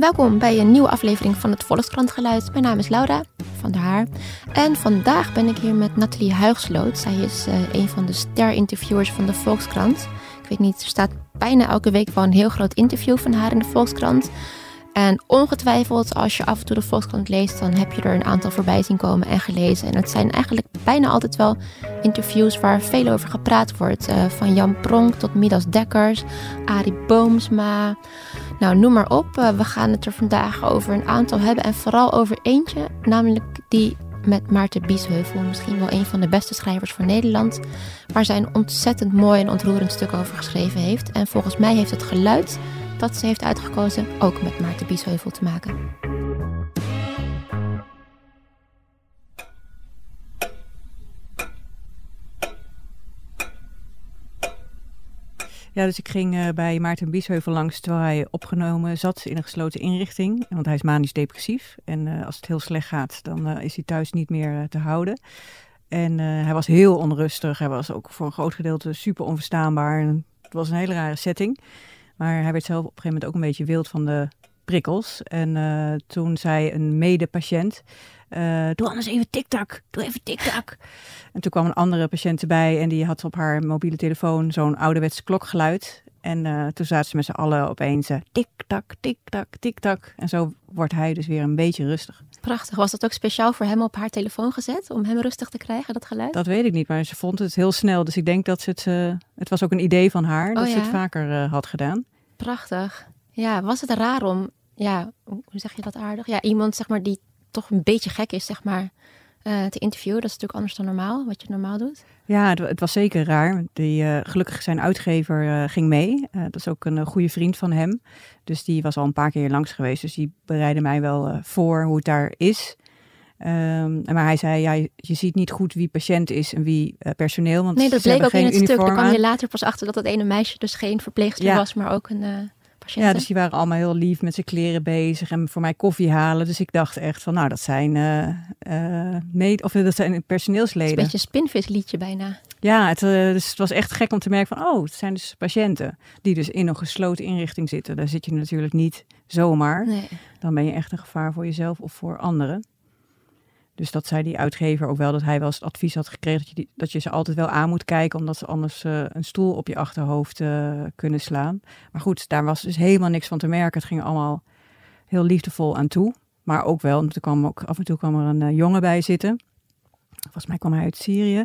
Welkom bij een nieuwe aflevering van het Volkskrant Geluid. Mijn naam is Laura van der Haar. En vandaag ben ik hier met Nathalie Huigsloot. Zij is uh, een van de ster-interviewers van de Volkskrant. Ik weet niet, er staat bijna elke week wel een heel groot interview van haar in de Volkskrant. En ongetwijfeld, als je af en toe de Volkskrant leest, dan heb je er een aantal voorbij zien komen en gelezen. En het zijn eigenlijk bijna altijd wel interviews waar veel over gepraat wordt. Uh, van Jan Pronk tot Midas Dekkers, Arie Boomsma. Nou, noem maar op. Uh, we gaan het er vandaag over een aantal hebben. En vooral over eentje, namelijk die met Maarten Biesheuvel. Misschien wel een van de beste schrijvers van Nederland. Waar zij een ontzettend mooi en ontroerend stuk over geschreven heeft. En volgens mij heeft het geluid dat ze heeft uitgekozen ook met Maarten Biesheuvel te maken. Dus ik ging uh, bij Maarten Biesheuvel langs terwijl hij opgenomen zat in een gesloten inrichting. Want hij is manisch depressief. En uh, als het heel slecht gaat, dan uh, is hij thuis niet meer te houden. En hij was heel onrustig. Hij was ook voor een groot gedeelte super onverstaanbaar. Het was een hele rare setting. Maar hij werd zelf op een gegeven moment ook een beetje wild van de prikkels. En uh, toen zei een medepatiënt, uh, doe anders even TikTok, doe even TikTok. en toen kwam een andere patiënt erbij en die had op haar mobiele telefoon zo'n ouderwets klokgeluid. En uh, toen zaten ze met z'n allen opeens uh, tik-tak, tik-tak, tik-tak. En zo wordt hij dus weer een beetje rustig. Prachtig. Was dat ook speciaal voor hem op haar telefoon gezet? Om hem rustig te krijgen, dat geluid? Dat weet ik niet, maar ze vond het heel snel. Dus ik denk dat ze het... Uh, het was ook een idee van haar, dat oh, ja? ze het vaker had gedaan. Prachtig. Ja, was het raar om... Ja, hoe zeg je dat aardig? Ja, iemand zeg maar die toch een beetje gek is, zeg maar... Uh, te interviewen. Dat is natuurlijk anders dan normaal, wat je normaal doet. Ja, het, het was zeker raar. Die, uh, gelukkig zijn uitgever uh, ging mee. dat is ook een goede vriend van hem. Dus die was al een paar keer langs geweest. Dus die bereidde mij wel voor hoe het daar is. Um, maar hij zei, ja, je ziet niet goed wie patiënt is en wie personeel. Want nee, dat bleek ook in het stuk. Daar kwam je later pas achter dat dat ene meisje dus geen verpleegster ja. was, maar ook een... Ja, dus die waren allemaal heel lief met zijn kleren bezig en voor mij koffie halen. Dus ik dacht echt van, nou, dat zijn, uh, mee, of dat zijn personeelsleden. een beetje een spinvisliedje bijna. Ja, het, dus het was echt gek om te merken van, oh, het zijn dus patiënten die dus in een gesloten inrichting zitten. Daar zit je natuurlijk niet zomaar. Nee. Dan ben je echt een gevaar voor jezelf of voor anderen. Dus dat zei die uitgever ook wel, dat hij wel eens advies had gekregen dat je, dat je ze altijd wel aan moet kijken, omdat ze anders uh, een stoel op je achterhoofd uh, kunnen slaan. Maar goed, daar was dus helemaal niks van te merken. Het ging allemaal heel liefdevol aan toe. Maar ook wel, er kwam ook, af en toe kwam er een uh, jongen bij zitten. Volgens mij kwam hij uit Syrië.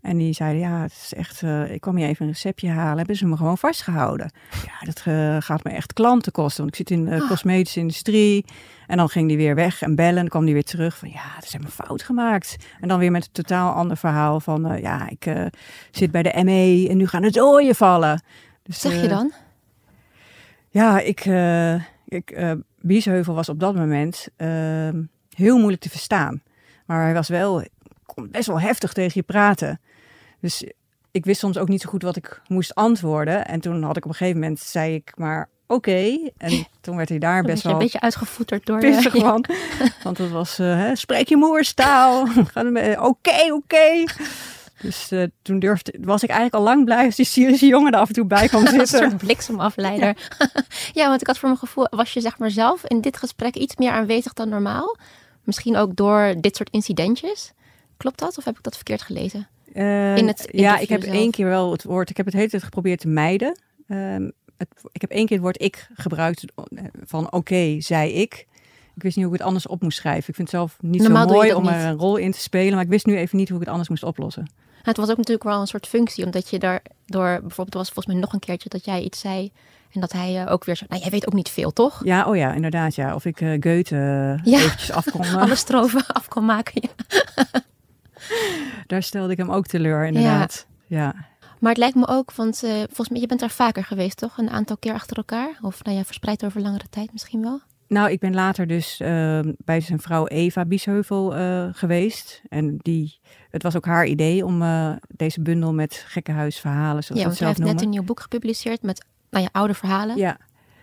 En die zeiden, ja, het is echt, uh, ik kwam hier even een receptje halen. Hebben ze me gewoon vastgehouden. Ja, dat uh, gaat me echt klanten kosten. Want ik zit in de uh, cosmetische industrie. En dan ging die weer weg en bellen. En kwam die weer terug van, ja, dat is helemaal fout gemaakt. En dan weer met een totaal ander verhaal van, uh, ja, ik zit bij de ME en nu gaan het ooien vallen. Dus, zeg je dan? Ja, ik, ik Biesheuvel was op dat moment ehm, heel moeilijk te verstaan. Maar hij was wel best wel heftig tegen je praten. Dus ik wist soms ook niet zo goed wat ik moest antwoorden. En toen had ik op een gegeven moment, zei ik maar oké. Okay. En toen werd hij daar best wel... een beetje uitgevoeterd door... Pissig ja. van. Want het was, uh, hè, spreek je moerstaal. Oké, oké. Okay. Dus uh, toen durfde, was ik eigenlijk al lang blij als die Syrische jongen er af en toe bij kwam zitten. een soort bliksemafleider. Ja. ja, want ik had voor mijn gevoel, was je zeg maar zelf in dit gesprek iets meer aanwezig dan normaal? Misschien ook door dit soort incidentjes? Klopt dat of heb ik dat verkeerd gelezen? Uh, in het ja, ik heb zelf. één keer wel het woord. Ik heb het hele tijd geprobeerd te mijden. Um, het, ik heb één keer het woord ik gebruikt van oké, okay, zei ik. Ik wist niet hoe ik het anders op moest schrijven. Ik vind het zelf niet Normaal zo mooi om niet. er een rol in te spelen. Maar ik wist nu even niet hoe ik het anders moest oplossen. Het was ook natuurlijk wel een soort functie. Omdat je daar door, bijvoorbeeld was volgens mij nog een keertje dat jij iets zei. En dat hij uh, ook weer zo, nou jij weet ook niet veel toch? Ja, oh ja, inderdaad ja. Of ik uh, Goethe ja. eventjes af kon... Alle strofen af kon maken, ja. Daar stelde ik hem ook teleur, inderdaad. Ja. ja. Maar het lijkt me ook, want uh, volgens mij, je bent daar vaker geweest, toch? Een aantal keer achter elkaar? Of nou ja, verspreid over langere tijd misschien wel? Nou, ik ben later dus uh, bij zijn vrouw Eva Biesheuvel uh, geweest. En die, het was ook haar idee om uh, deze bundel met gekkenhuisverhalen, zoals ja, zelf hij heeft noemen. net een nieuw boek gepubliceerd met nou ja, oude verhalen. Ja,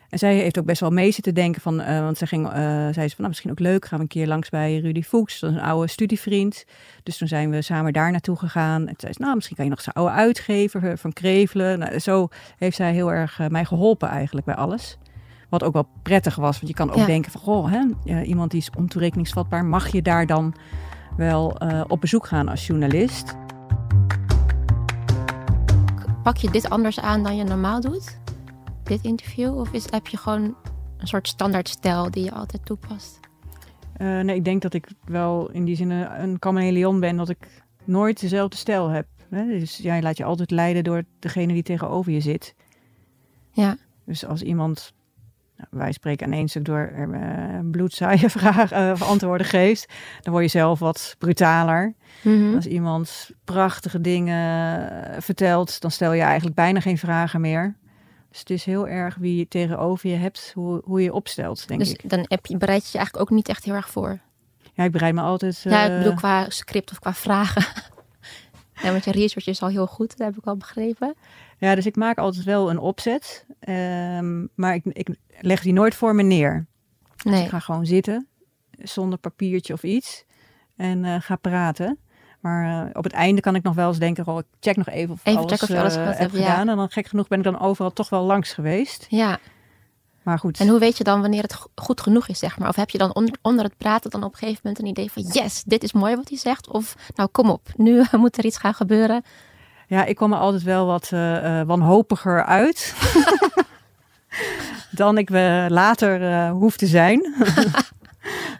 en zij heeft ook best wel mee zitten denken van, uh, want ze ging, uh, zei ze van, nou misschien ook leuk, gaan we een keer langs bij Rudy Fuchs, dat is een oude studievriend. Dus toen zijn we samen daar naartoe gegaan. En toen zei ze, nou misschien kan je nog zijn oude uitgever van Krevelen. Nou, zo heeft zij heel erg uh, mij geholpen eigenlijk bij alles. Wat ook wel prettig was. Want je kan ook Ja. denken van, goh, hè, eh, iemand die is ontoerekeningsvatbaar. Mag je daar dan wel eh, op bezoek gaan als journalist? Pak je dit anders aan dan je normaal doet? Dit interview? Of is, heb je gewoon een soort standaard stijl die je altijd toepast? Eh, nee, ik denk dat ik wel in die zin een, een chameleon ben. Dat ik nooit dezelfde stijl heb. Hè? Dus ja, je laat je altijd leiden door degene die tegenover je zit. Ja. Dus als iemand, nou, wij spreken aan één stuk door, uh, bloedzaaie vragen of antwoorden geeft, dan word je zelf wat brutaler. Mhm. Als iemand prachtige dingen eh, vertelt, dan stel je eigenlijk bijna geen vragen meer. Dus het is heel erg wie je tegenover je hebt, hoe, hoe je je opstelt, denk Dus ik. dan heb je, bereid je je eigenlijk ook niet echt heel erg voor. Ja, ik bereid me altijd... ja, ik eh, bedoel qua script of qua vragen. ja, want je research is al heel goed, dat heb ik al begrepen. Ja, dus ik maak altijd wel een opzet, ehm, maar ik, ik leg die nooit voor me neer. Dus Nee. ik ga gewoon zitten, zonder papiertje of iets, en eh, ga praten. Maar eh, op het einde kan ik nog wel eens denken, oh, ik check nog even of Even alles, checken of je alles eh, heb ja. gedaan. En dan gek genoeg ben ik dan overal toch wel langs geweest. Ja, Maar goed, en hoe weet je dan wanneer het go- goed genoeg is, zeg maar? Of heb je dan onder, onder het praten dan op een gegeven moment een idee van... yes, dit is mooi wat hij zegt. Of nou, kom op, nu moet er iets gaan gebeuren. ja, ik kwam er altijd wel wat eh, wanhopiger uit. dan ik later eh hoef te zijn.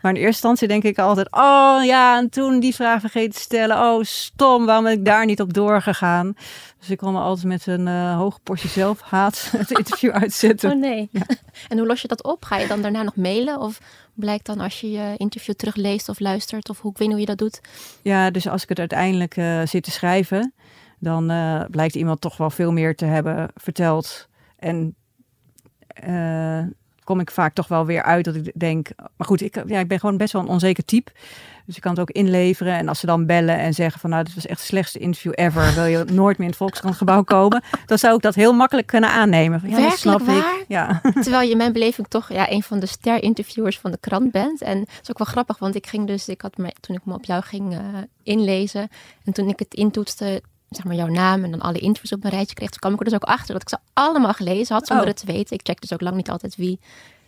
Maar in eerste instantie denk ik altijd: oh ja, en toen die vraag vergeten te stellen. Oh, stom, waarom ben ik daar niet op doorgegaan? Dus ik kwam er altijd met een eh, hoge portie zelfhaat het interview uitzetten. Oh nee. En hoe los je dat op? Ga je dan daarna nog mailen? Of blijkt dan als je je interview terugleest of luistert? Of hoe, ik weet niet hoe je dat doet. Ja, dus als ik het uiteindelijk eh, zit te schrijven, dan eh, blijkt iemand toch wel veel meer te hebben verteld. En eh, kom ik vaak toch wel weer uit dat ik denk. Maar goed, ik, ja, ik ben gewoon best wel een onzeker type. Dus ik kan het ook inleveren. En als ze dan bellen en zeggen van nou, dit was echt het slechtste interview ever. Wil je nooit meer in het Volkskrantgebouw komen? Dan zou ik dat heel makkelijk kunnen aannemen. Van, ja, dat Werkelijk snap waar? ik. Ja. Terwijl je in mijn beleving toch ja, een van de ster-interviewers van de krant bent. En dat is ook wel grappig, want ik ging dus, ik had me, toen ik me op jou ging eh, inlezen. En toen ik het intoetste, zeg maar jouw naam en dan alle interviews op een rijtje kreeg. Toen kwam ik er dus ook achter dat ik ze allemaal gelezen had, zonder Oh. het te weten. Ik check dus ook lang niet altijd wie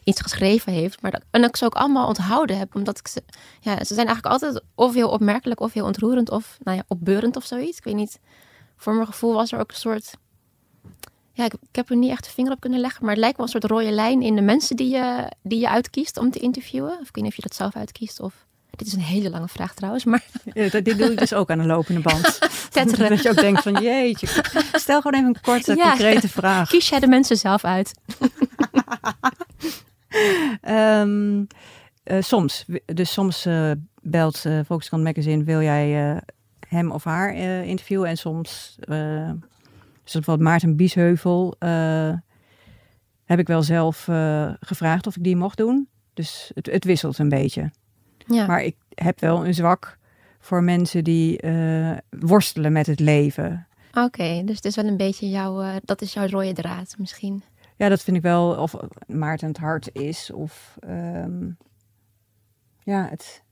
iets geschreven heeft. Maar dat, en dat ik ze ook allemaal onthouden heb. Omdat ik ze, ja, ze zijn eigenlijk altijd of heel opmerkelijk of heel ontroerend of nou ja, opbeurend of zoiets. Ik weet niet. Voor mijn gevoel was er ook een soort ja, ik, ik heb er niet echt de vinger op kunnen leggen, maar het lijkt wel een soort rode lijn in de mensen die je, die je uitkiest om te interviewen. Of ik weet niet of je dat zelf uitkiest of... Dit is een hele lange vraag trouwens, maar Ja, dit doe ik dus ook aan de lopende band. tetteren. Dat je ook denkt van jeetje, stel gewoon even een korte, Ja. concrete vraag. Kies jij de mensen zelf uit? Ehm, eh, soms. Dus soms eh, belt eh Volkskrant Magazine, wil jij hem of haar interviewen? En soms, dus bijvoorbeeld Maarten Biesheuvel, heb ik wel zelf gevraagd of ik die mocht doen. Dus het, het wisselt een beetje. Ja. Maar ik heb wel een zwak voor mensen die eh, worstelen met het leven. Oké, dus het is wel een beetje jouw, eh, dat is jouw rode draad misschien. Ja, dat vind ik wel, of Maarten het hart is, of ehm, ja, het,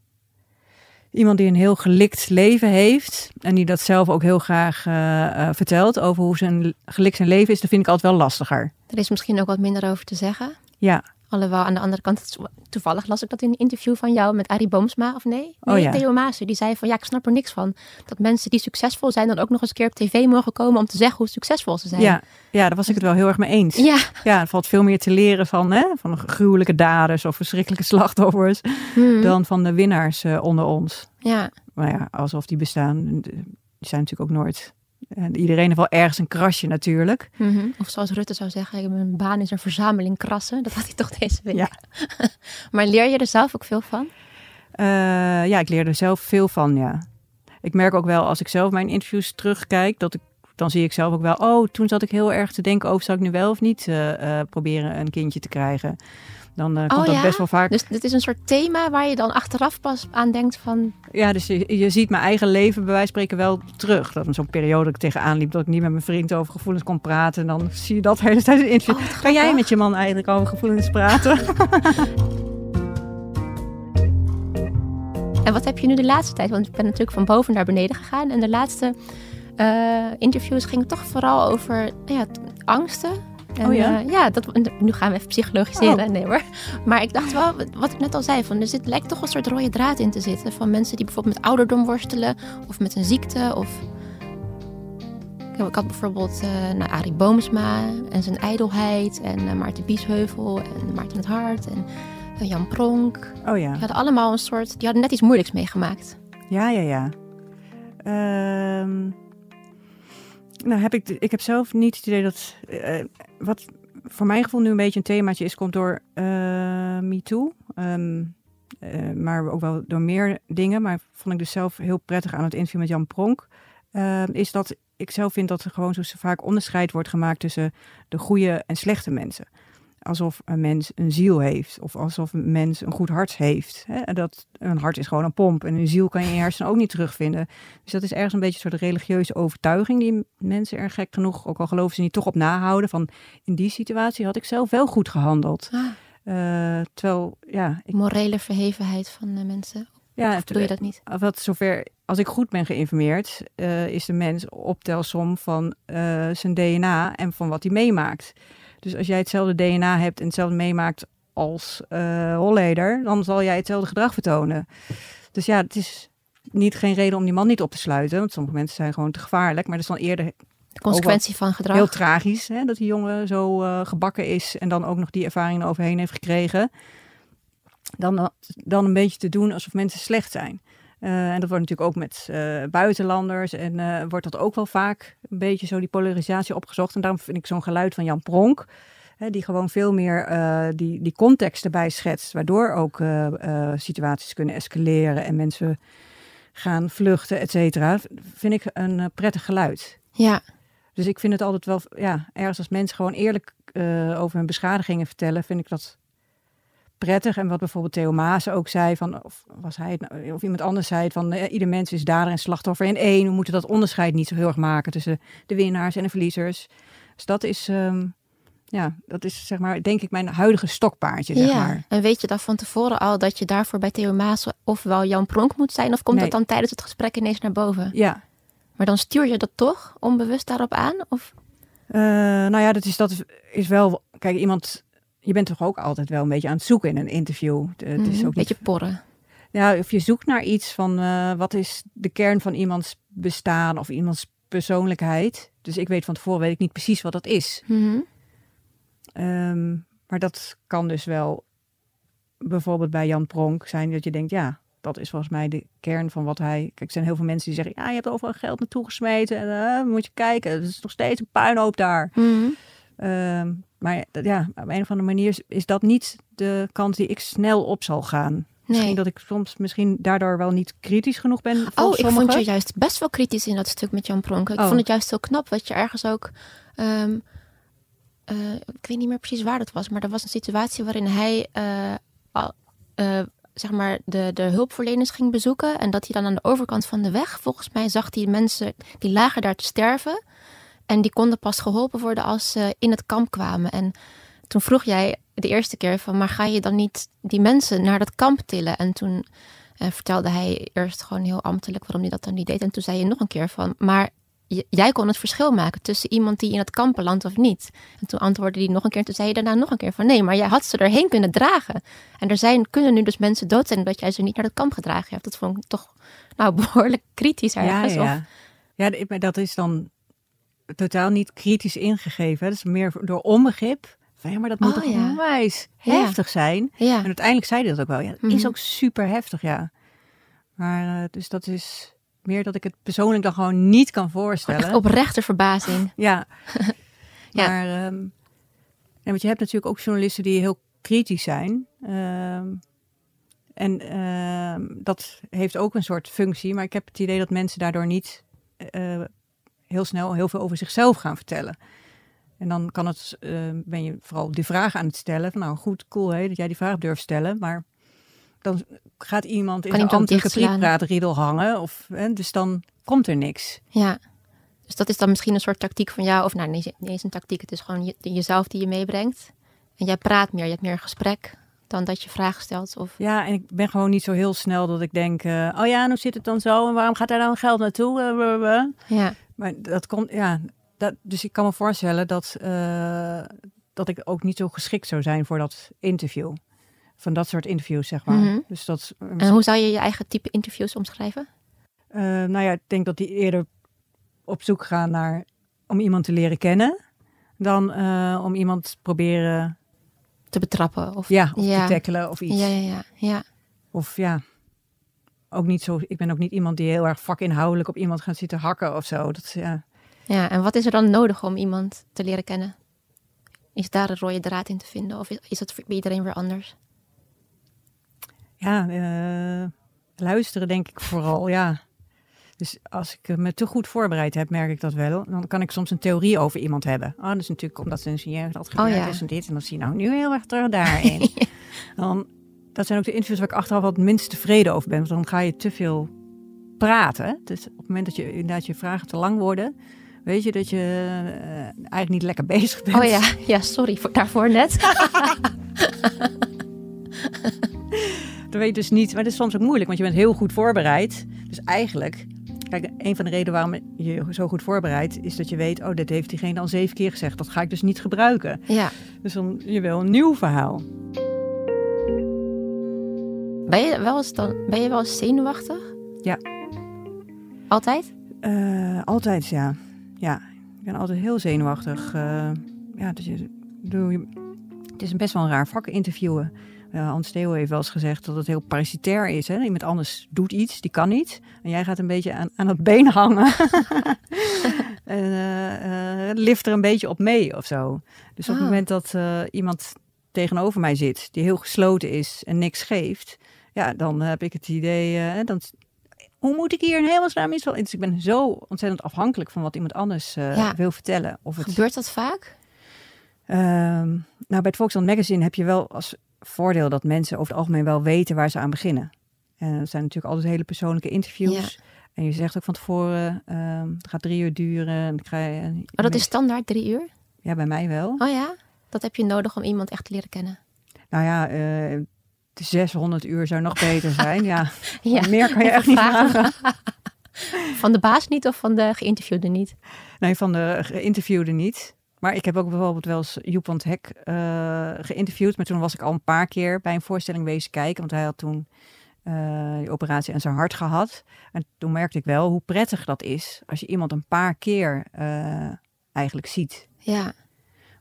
iemand die een heel gelikt leven heeft en die dat zelf ook heel graag eh, vertelt over hoe zijn gelikt zijn leven is, dat vind ik altijd wel lastiger. Er is misschien ook wat minder over te zeggen. Ja, Alhoewel, aan de andere kant, toevallig las ik dat in een interview van jou met Arie Boomsma, of nee? Nee, Oh ja. Theo Maassen. Die zei van, ja, ik snap er niks van. Dat mensen die succesvol zijn dan ook nog eens een keer op tv mogen komen om te zeggen hoe succesvol ze zijn. ja, ja, daar was ik het wel heel erg mee eens. Ja. Ja, er valt veel meer te leren van, hè, van gruwelijke daders of verschrikkelijke slachtoffers Hmm. dan van de winnaars eh, onder ons. ja. Maar ja, alsof die bestaan, die zijn natuurlijk ook nooit. En iedereen heeft wel ergens een krasje natuurlijk. Mhm. Of zoals Rutte zou zeggen, mijn baan is een verzameling krassen. Dat had hij toch deze week. Ja. maar leer je er zelf ook veel van? Eh, ja, ik leer er zelf veel van, ja. Ik merk ook wel als ik zelf mijn interviews terugkijk, dat ik, dan zie ik zelf ook wel, oh, toen zat ik heel erg te denken over, zou ik nu wel of niet eh, eh, proberen een kindje te krijgen? Dan eh, komt Oh, dat ja? best wel vaak. Dus dit is een soort thema waar je dan achteraf pas aan denkt van... Ja, dus je, je ziet mijn eigen leven bij wijze van spreken wel terug. Dat zo'n periode dat ik tegenaan liep, dat ik niet met mijn vriend over gevoelens kon praten. En dan zie je dat hele tijd in het interview. Oh, wat kan jij met je man eigenlijk over gevoelens praten? En wat heb je nu de laatste tijd? Want ik ben natuurlijk van boven naar beneden gegaan. En de laatste eh, interviews gingen toch vooral over ja, angsten. En, Oh ja? eh, ja, dat, nu gaan we even psychologiseren. Oh. Nee hoor. Maar ik dacht wel, wat ik net al zei, van, er zit, lijkt toch een soort rode draad in te zitten. Van mensen die bijvoorbeeld met ouderdom worstelen. Of met een ziekte. Of... Ik had bijvoorbeeld eh nou, Arie Boomsma en zijn ijdelheid. En eh, Maarten Biesheuvel en Maarten het Hart. En Jan Pronk. Oh ja. Die hadden allemaal een soort, die hadden net iets moeilijks meegemaakt. Ja, ja, ja. Ehm, nou, heb ik, ik heb zelf niet het idee dat. eh, wat voor mijn gevoel nu een beetje een themaatje is, komt door eh MeToo. Ehm, eh, maar ook wel door meer dingen. Maar vond ik dus zelf heel prettig aan het interview met Jan Pronk. ehm, is dat ik zelf vind dat er gewoon zo vaak onderscheid wordt gemaakt tussen de goede en slechte mensen. Alsof een mens een ziel heeft. Of alsof een mens een goed hart heeft. Hè? Dat, een hart is gewoon een pomp. En een ziel kan je in je hersenen ook niet terugvinden. Dus dat is ergens een beetje een soort religieuze overtuiging. Die mensen er gek genoeg, ook al geloven ze niet, toch op nahouden. Van in die situatie had ik zelf wel goed gehandeld. Ah, Eh, terwijl, ja, ik, morele verhevenheid van de mensen. ja Of bedoel je dat niet? wat zover, als ik goed ben geïnformeerd, eh, is de mens optelsom van eh, zijn DNA en van wat hij meemaakt. Dus als jij hetzelfde DNA hebt en hetzelfde meemaakt als eh Holleder, dan zal jij hetzelfde gedrag vertonen. Dus ja, het is niet geen reden om die man niet op te sluiten, want sommige mensen zijn gewoon te gevaarlijk. Maar dat is dan eerder De consequentie van gedrag. heel tragisch hè, dat die jongen zo eh, gebakken is en dan ook nog die ervaring overheen heeft gekregen. Dan, dan een beetje te doen alsof mensen slecht zijn. Eh, en dat wordt natuurlijk ook met eh, buitenlanders. En eh, wordt dat ook wel vaak een beetje zo die polarisatie opgezocht. En daarom vind ik zo'n geluid van Jan Pronk. Hè, die gewoon veel meer die, die context erbij schetst. Waardoor ook situaties kunnen escaleren en mensen gaan vluchten, et cetera. Vind ik een prettig geluid. Ja, Dus ik vind het altijd wel, ja, ergens als mensen gewoon eerlijk over hun beschadigingen vertellen, vind ik dat prettig. En wat bijvoorbeeld Theo Maas ook zei, van, of was hij het, nou, of iemand anders zei het, van eh, ieder mens is dader en slachtoffer in één. We moeten dat onderscheid niet zo heel erg maken tussen de winnaars en de verliezers. Dus dat is, ehm, ja, dat is zeg maar, denk ik, mijn huidige stokpaardje, zeg ja. maar. En weet je dan van tevoren al dat je daarvoor bij Theo Maas ofwel Jan Pronk moet zijn? Of komt Nee. dat dan tijdens het gesprek ineens naar boven? Ja, Maar dan stuur je dat toch onbewust daarop aan? Of? Eh, nou ja, dat is, dat is wel. Kijk, iemand. Je bent toch ook altijd wel een beetje aan het zoeken in een interview. Het is Mhm, ook niet beetje porren. Ja, of je zoekt naar iets van eh, wat is de kern van iemands bestaan of iemands persoonlijkheid. Dus ik weet van tevoren weet ik niet precies wat dat is. Mhm. Ehm, maar dat kan dus wel bijvoorbeeld bij Jan Pronk zijn dat je denkt, ja, dat is volgens mij de kern van wat hij. Kijk, er zijn heel veel mensen die zeggen, ja, je hebt overal geld naartoe gesmeten en eh, moet je kijken, het is nog steeds een puinhoop daar. Ehm, maar ja, op een of andere manier is, dat niet de kant die ik snel op zal gaan. Misschien Nee. dat ik soms misschien daardoor wel niet kritisch genoeg ben. Oh, ik vond je juist best wel kritisch in dat stuk met Jan Pronk. Ik Oh. vond het juist heel knap wat je ergens ook. ehm, eh, ik weet niet meer precies waar dat was, maar er was een situatie waarin hij eh, eh, zeg maar de, de hulpverleners ging bezoeken. En dat hij dan aan de overkant van de weg, volgens mij, zag hij mensen die lagen daar te sterven. En die konden pas geholpen worden als ze in het kamp kwamen. En toen vroeg jij de eerste keer van, maar ga je dan niet die mensen naar dat kamp tillen? En toen eh, vertelde hij eerst gewoon heel ambtelijk waarom hij dat dan niet deed. En toen zei je nog een keer van, maar jij kon het verschil maken tussen iemand die in het kamp belandt of niet. En toen antwoordde hij nog een keer. En toen zei je daarna nog een keer van, nee, maar jij had ze erheen kunnen dragen. En er zijn, kunnen nu dus mensen dood zijn omdat jij ze niet naar het kamp gedragen hebt. Dat vond ik toch nou, behoorlijk kritisch Ja, ergens. ja, Of- ja. ja dat is dan totaal niet kritisch ingegeven. hè. Dat is meer door onbegrip. Van, ja, maar dat moet Oh, toch ja. onwijs heftig zijn. En uiteindelijk zei hij dat ook wel. Ja, is Mhm. ook super heftig, ja. Maar uh, dus dat is meer dat ik het persoonlijk dan gewoon niet kan voorstellen. Echt oprechte verbazing. Ja. Ja. Maar ehm, ja, want je hebt natuurlijk ook journalisten die heel kritisch zijn. Ehm, en ehm, dat heeft ook een soort functie. Maar ik heb het idee dat mensen daardoor niet eh, heel snel heel veel over zichzelf gaan vertellen. En dan kan het, eh, ben je vooral die vraag aan het stellen. Van, nou goed, cool hè, dat jij die vraag durft stellen. Maar dan gaat iemand in Kan ambtelijke dichtslaan. prietraatriedel hangen. Of, hè, dus dan komt er niks. Ja. Dus dat is dan misschien een soort tactiek van jou. Of nou, nee, niet eens een tactiek. Het is gewoon je- jezelf die je meebrengt. En jij praat meer. Je hebt meer een gesprek dan dat je vragen stelt. Of... Ja, en ik ben gewoon niet zo heel snel dat ik denk... eh, oh ja, hoe zit het dan zo? En waarom gaat daar dan geld naartoe? Eh. Ja. Maar dat komt, ja... dat, dus ik kan me voorstellen dat, uh, dat ik ook niet zo geschikt zou zijn voor dat interview. Van dat soort interviews, zeg maar. Mhm. Dus dat, En hoe zou je je eigen type interviews omschrijven? Uh, nou ja, ik denk dat die eerder op zoek gaan naar om iemand te leren kennen, dan uh, om iemand proberen te betrappen of ja, of te tackelen of iets. Ja, ja, ja, ja. Of ja, ook niet zo. Ik ben ook niet iemand die heel erg vakinhoudelijk op iemand gaat zitten hakken of zo. Dat ja. Ja, en wat is er dan nodig om iemand te leren kennen? Is daar een rode draad in te vinden of is, is het voor iedereen weer anders? Ja, uh, luisteren denk ik vooral, ja. Dus als ik me te goed voorbereid heb, merk ik dat wel. Dan kan ik soms een theorie over iemand hebben. Oh, dat is natuurlijk omdat ze een dat gebeurd oh, ja. is en dit. En dan zie je nou nu heel erg terug daarin. ja. dan, dat zijn ook de interviews waar ik achteraf wat minst tevreden over ben. Want dan ga je te veel praten. Dus op het moment dat je inderdaad je vragen te lang worden, weet je dat je uh, eigenlijk niet lekker bezig bent. Oh ja, ja sorry voor, daarvoor net. dat weet je dus niet. Maar het is soms ook moeilijk, want je bent heel goed voorbereid. Dus eigenlijk, kijk, een van de redenen waarom je je zo goed voorbereidt, is dat je weet, oh, dit heeft diegene al zeven keer gezegd. Dat ga ik dus niet gebruiken. Ja. Dus dan je wil een nieuw verhaal. Ben je wel eens, dan, ben je wel eens zenuwachtig? Ja. Altijd? Uh, altijd, ja. Ja, ik ben altijd heel zenuwachtig. Uh, ja, dus je, doe, het is best wel een raar vak interviewen. Uh, Hans Theo heeft wel eens gezegd dat het heel parasitair is. Hè? Iemand anders doet iets, die kan niet. En jij gaat een beetje aan, aan het been hangen. en uh, uh, lift er een beetje op mee of zo. Dus op het Ah. moment dat iemand tegenover mij zit, die heel gesloten is en niks geeft, ja, dan heb ik het idee, dan, hoe moet ik hier een hemelsnaam iets in? Dus ik ben zo ontzettend afhankelijk van wat iemand anders Ja. wil vertellen. Of het, Gebeurt dat vaak? Ehm, nou, bij het Volkskrant Magazine heb je wel als voordeel dat mensen over het algemeen wel weten waar ze aan beginnen. En dat zijn natuurlijk altijd hele persoonlijke interviews. En je zegt ook van tevoren, ehm, het gaat drie uur duren. En ik ga, Oh, dat is standaard drie uur? Ja, bij mij wel. Oh ja? Dat heb je nodig om iemand echt te leren kennen? Nou ja, eh 600 uur zou nog beter zijn. ja, Ja, meer kan je echt niet vragen. Van de baas niet of van de geïnterviewde niet? Nee, van de geïnterviewde niet. Maar ik heb ook bijvoorbeeld wel eens Joep van het Hek eh, geïnterviewd. Maar toen was ik al een paar keer bij een voorstelling wezen kijken. Want hij had toen die operatie aan zijn hart gehad. En toen merkte ik wel hoe prettig dat is. Als je iemand een paar keer eh, eigenlijk ziet. Ja.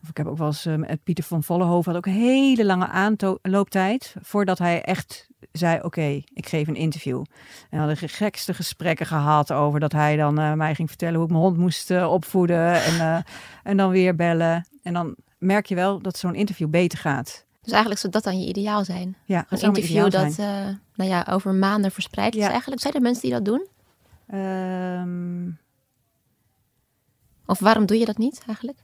Of ik heb ook wel eens eh, met Pieter van Vollenhoven had ook een hele lange aanlooptijd. Voordat hij echt zei, oké, ik geef een interview. En hadden de gekste gesprekken gehad over dat hij dan eh, mij ging vertellen hoe ik mijn hond moest eh, opvoeden. En, eh, en dan weer bellen. En dan merk je wel dat zo'n interview beter gaat. Dus eigenlijk zou dat dan je ideaal zijn? Ja, Een interview dat eh, nou ja, over maanden verspreid is Ja. eigenlijk. Zijn er mensen die dat doen? Ehm, Of waarom doe je dat niet eigenlijk?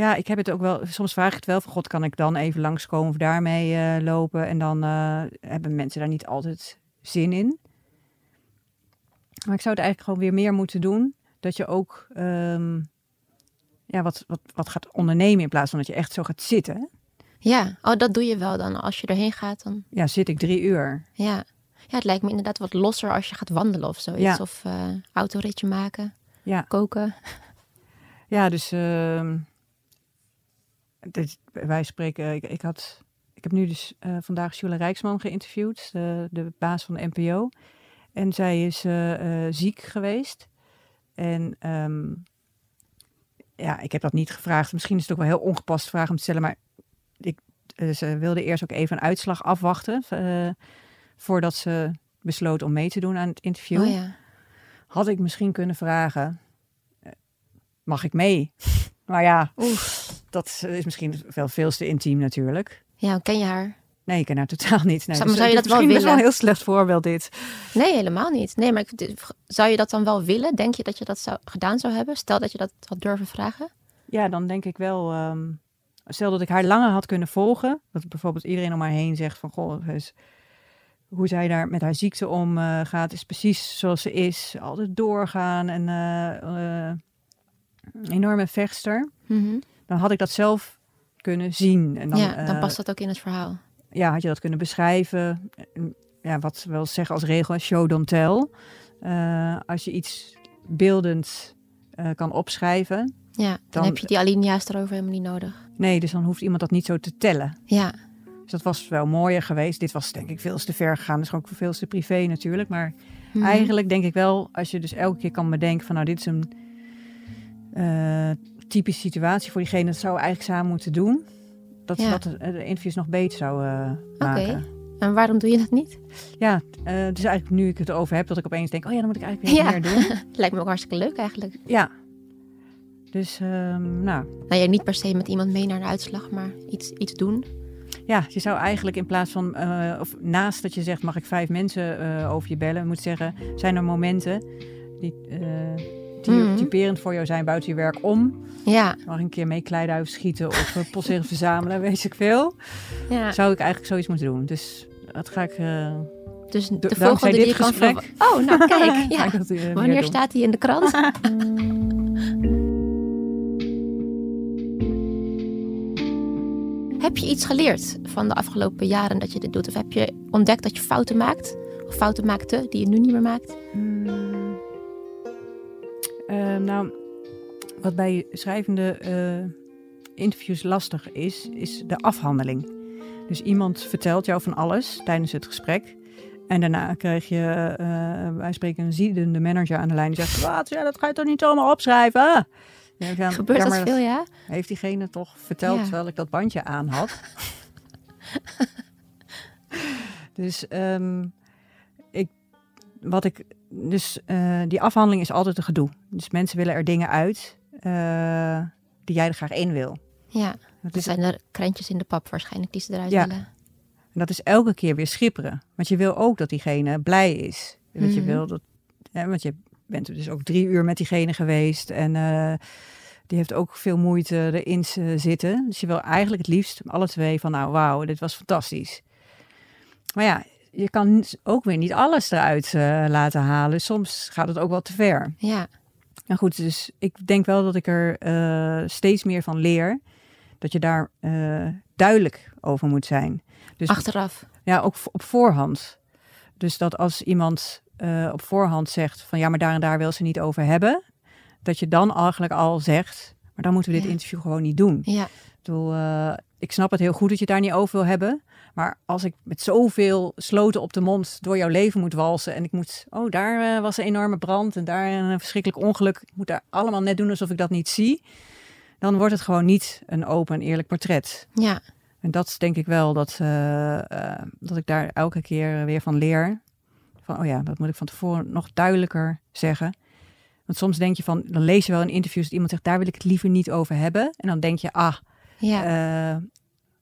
Ja, ik heb het ook wel. Soms vraag ik het wel van God, kan ik dan even langskomen of daarmee eh, lopen? En dan eh, hebben mensen daar niet altijd zin in. Maar ik zou het eigenlijk gewoon weer meer moeten doen. Dat je ook ehm, ja, wat, wat, wat gaat ondernemen in plaats van dat je echt zo gaat zitten. Ja, oh, dat doe je wel dan. Als je erheen gaat, dan Ja, zit ik drie uur. ja. Ja, het lijkt me inderdaad wat losser als je gaat wandelen of zoiets. Ja. Of eh autoritje maken, Ja, koken. ja dus ehm, dit, wij spreken. Ik, ik, had, ik heb nu dus eh, vandaag Jule Rijksman geïnterviewd, de, de baas van de NPO. En zij is eh, eh, ziek geweest. En ehm, ja, ik heb dat niet gevraagd. Misschien is het ook wel heel ongepast vraag om te stellen, maar ik, ze wilde eerst ook even een uitslag afwachten voordat ze besloot om mee te doen aan het interview. Oh ja. Had ik misschien kunnen vragen, mag ik mee? Maar ja, dat is misschien wel veel te intiem natuurlijk. Ja, ken je haar? Nee, ik ken haar totaal niet. Nee, Zou- dus zou je dat wel best wel willen? een heel slecht voorbeeld dit. Nee, helemaal niet. Nee, maar ik, zou je dat dan wel willen? Denk je dat je dat zou, gedaan zou hebben? Stel dat je dat had durven vragen? Ja, dan denk ik wel. ehm, stel dat ik haar langer had kunnen volgen. Dat bijvoorbeeld iedereen om haar heen zegt van goh, dus hoe zij daar met haar ziekte om eh, gaat, is precies zoals ze is. Altijd doorgaan en eh, eh, enorme vechter. Mhm. Dan had ik dat zelf kunnen zien. En dan, ja, dan eh, past dat ook in het verhaal. ja, had je dat kunnen beschrijven? En, Ja, wat we wel zeggen als regel, show don't tell. Eh, als je iets beeldend eh, kan opschrijven, Ja, dan, Dan- heb je die alinea's erover helemaal niet nodig. Nee, dus dan hoeft iemand dat niet zo te tellen. Ja, Dus dat was wel mooier geweest. Dit was denk ik veel te ver gegaan. Dat is ook veel te privé natuurlijk. Maar Mhm. eigenlijk denk ik wel, als je dus elke keer kan bedenken van nou, dit is een eh, typische situatie voor diegene. Dat zou eigenlijk samen moeten doen. Dat, Ja. dat de, de interviews nog beter zou eh, maken. En waarom doe je dat niet? Ja, eh dus eigenlijk nu ik het erover heb, dat ik opeens denk, oh ja, dan moet ik eigenlijk weer Ja. meer doen. Lijkt me ook hartstikke leuk eigenlijk. Ja. Dus, ehm, nou, Nou ja, niet per se met iemand mee naar een uitslag, maar iets, iets doen. ja, je zou eigenlijk in plaats van, of naast dat je zegt, mag ik vijf mensen over je bellen, moet zeggen, zijn er momenten die, eh, die Mhm. typerend voor jou zijn buiten je werk om? Ja, Mag een keer mee kleiduiven schieten of uh, posteren verzamelen, weet ik veel. ja. Zou ik eigenlijk zoiets moeten doen. Dus dat ga ik... eh, Dus de volgende die dit je kan gesprek- verwa- Oh, nou kijk. Ja. eh, Wanneer staat hij in de krant? heb je iets geleerd van de afgelopen jaren dat je dit doet? Of heb je ontdekt dat je fouten maakt? Of fouten maakte die je nu niet meer maakt? Hmm. Eh, nou, wat bij schrijvende eh, interviews lastig is, is de afhandeling. Dus iemand vertelt jou van alles tijdens het gesprek. En daarna krijg je, eh, wij spreken een ziedende manager aan de lijn die zegt: Wat, ja, dat ga je toch niet allemaal opschrijven? Ja, dan, Gebeurt ja, dat maar veel, ja? Heeft diegene toch verteld Ja. terwijl ik dat bandje aan had? dus ehm, wat ik, dus eh, die afhandeling is altijd een gedoe. Dus mensen willen er dingen uit eh, die jij er graag in wil. Ja, Dat dat is, zijn er krentjes in de pap waarschijnlijk die ze eruit Ja. willen. en dat is elke keer weer schipperen. Want je wil ook dat diegene blij is. Want je Mhm. wil dat, ja, want je bent dus ook drie uur met diegene geweest en eh, die heeft ook veel moeite erin zitten. Dus je wil eigenlijk het liefst alle twee van, nou wauw, dit was fantastisch. Maar ja, je kan ook weer niet alles eruit eh, laten halen. Soms gaat het ook wel te ver. Ja, Nou goed, dus ik denk wel dat ik er eh, steeds meer van leer. Dat je daar eh, duidelijk over moet zijn. Dus achteraf. ja, ook op voorhand. Dus dat als iemand op voorhand zegt van ja, maar daar en daar wil ze niet over hebben. Dat je dan eigenlijk al zegt, maar dan moeten we dit Ja. interview gewoon niet doen. Ja, Ik bedoel, ik snap het heel goed dat je het daar niet over wil hebben. Maar als ik met zoveel sloten op de mond door jouw leven moet walsen. En ik moet, oh daar eh, was een enorme brand en daar een verschrikkelijk ongeluk. Ik moet daar allemaal net doen alsof ik dat niet zie. Dan wordt het gewoon niet een open en eerlijk portret. ja, En dat denk ik wel dat, eh, eh, dat ik daar elke keer weer van leer. Van, oh ja, dat moet ik van tevoren nog duidelijker zeggen. Want soms denk je van, dan lees je wel in interviews dat iemand zegt, daar wil ik het liever niet over hebben. En dan denk je, ah, ja.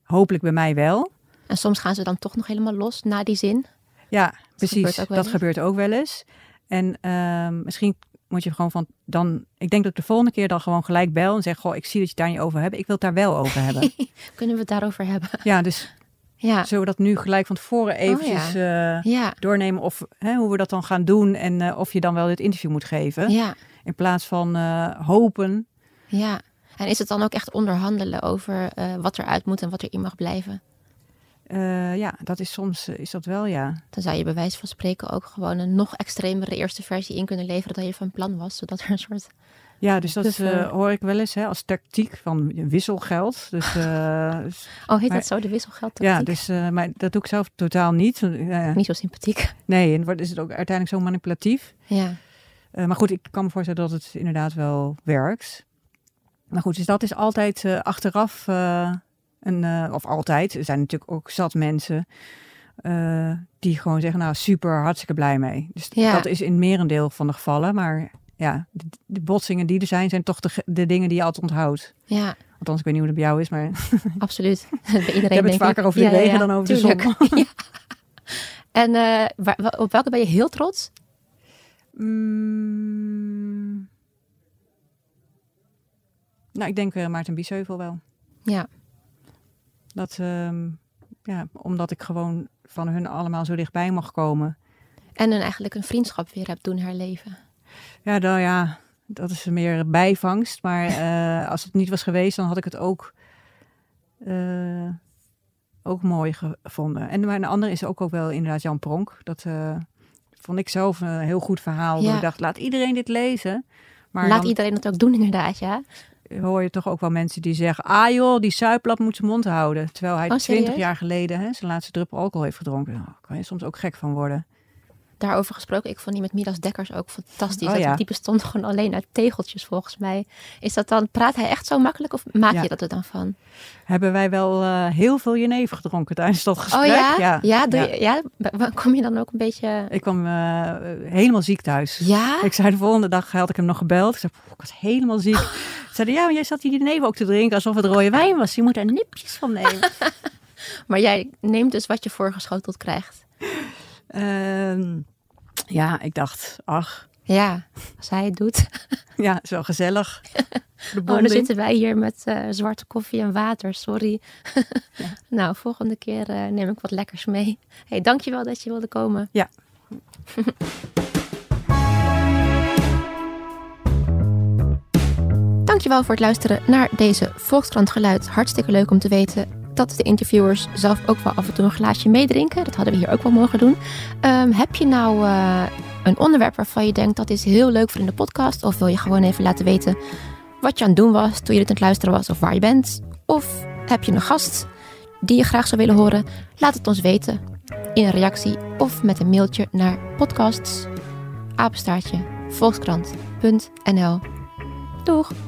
hopelijk bij mij wel. En soms gaan ze dan toch nog helemaal los na die zin. Ja, precies. gebeurt dat eens. gebeurt ook wel eens. En ehm, misschien moet je gewoon van dan. Ik denk dat ik de volgende keer dan gewoon gelijk bel en zeg: Goh, ik zie dat je het daar niet over hebt. Ik wil het daar wel over hebben. Kunnen we het daarover hebben? ja, dus Ja, zullen we dat nu gelijk van tevoren eventjes eh, ja, doornemen of hè, hoe we dat dan gaan doen en eh, of je dan wel dit interview moet geven. ja, In plaats van eh, hopen. ja. En is het dan ook echt onderhandelen over wat eruit moet en wat erin mag blijven? Eh, ja, dat is soms eh, is dat wel ja. Dan zou je bij wijze van spreken ook gewoon een nog extremere eerste versie in kunnen leveren dan je van plan was. Zodat er een soort... Ja, dus dat eh, hoor ik wel eens hè, als tactiek van wisselgeld. Dus, dus Oh, heet Maar- dat zo, de wisselgeld? Ja, dus, maar dat doe ik zelf totaal niet. Niet zo sympathiek. nee, en wordt- is het ook uiteindelijk zo manipulatief. Ja, maar goed, ik kan me voorstellen dat het inderdaad wel werkt. Maar goed, dus dat is altijd achteraf een, eh, of altijd, er zijn natuurlijk ook zat mensen eh, die gewoon zeggen, nou super, hartstikke blij mee. Dus Ja. dat is in merendeel van de gevallen. Maar ja, de, de botsingen die er zijn, zijn toch de, ge- de dingen die je altijd onthoudt. ja, Althans, ik weet niet hoe het bij jou is, maar absoluut. Bij iedereen ik het vaker over de Ja, ja, dan over tuurlijk. de zon. Ja. En eh, waar- wa- op welke ben je heel trots? Mm. Nou, ik denk Maarten Biesheuvel wel. Ja, Dat, ehm, ja, omdat ik gewoon van hun allemaal zo dichtbij mag komen. en dan eigenlijk een vriendschap weer hebt doen herleven. Ja, nou ja, dat is meer bijvangst. Maar eh, als het niet was geweest, dan had ik het ook, eh, ook mooi gevonden. En maar een andere is ook, ook wel inderdaad Jan Pronk. Dat eh, vond ik zelf een heel goed verhaal. Ja. Ik dacht, laat iedereen dit lezen. Maar Laat dan- iedereen het ook doen inderdaad, ja. Hoor je toch ook wel mensen die zeggen... ah joh, die suiplap moet zijn mond houden. Terwijl hij Oh, 20 serieus? jaar geleden hè, zijn laatste druppel alcohol heeft gedronken. Nou, daar kan je soms ook gek van worden. Daarover gesproken, ik vond die met Midas Dekkers ook fantastisch. Oh, dat, ja. Die bestond gewoon alleen uit tegeltjes volgens mij. Is dat dan, praat hij echt zo makkelijk of maak Ja. je dat er dan van? Hebben wij wel eh, heel veel jenever gedronken tijdens dat gesprek. Oh ja? Ja, doe ja. Je, ja? Wa- Kom je dan ook een beetje... Ik kwam eh, helemaal ziek thuis. Ja? Ik zei de volgende dag, had ik hem nog gebeld. Ik zei, "Poeh, ik was helemaal ziek. Ze zeiden, ja, maar jij zat die jenever ook te drinken alsof het rode wijn was. Je moet er nipjes van nemen. Maar jij neemt dus wat je voorgeschoteld krijgt. Ehm, ja, ik dacht, ach, Ja, als hij het doet. ja, is wel gezellig. De Oh, dan zitten wij hier met eh, zwarte koffie en water. Sorry. nou, volgende keer eh, neem ik wat lekkers mee. hey, dankjewel dat je wilde komen. Ja. Dankjewel voor het luisteren naar deze Volkskrant Geluid. Hartstikke leuk om te weten dat de interviewers zelf ook wel af en toe een glaasje meedrinken. Dat hadden we hier ook wel mogen doen. Ehm, heb je nou eh, een onderwerp waarvan je denkt dat is heel leuk voor in de podcast? Of wil je gewoon even laten weten wat je aan het doen was toen je dit aan het luisteren was of waar je bent? Of heb je een gast die je graag zou willen horen? Laat het ons weten in een reactie of met een mailtje naar podcasts apenstaartje. Doeg!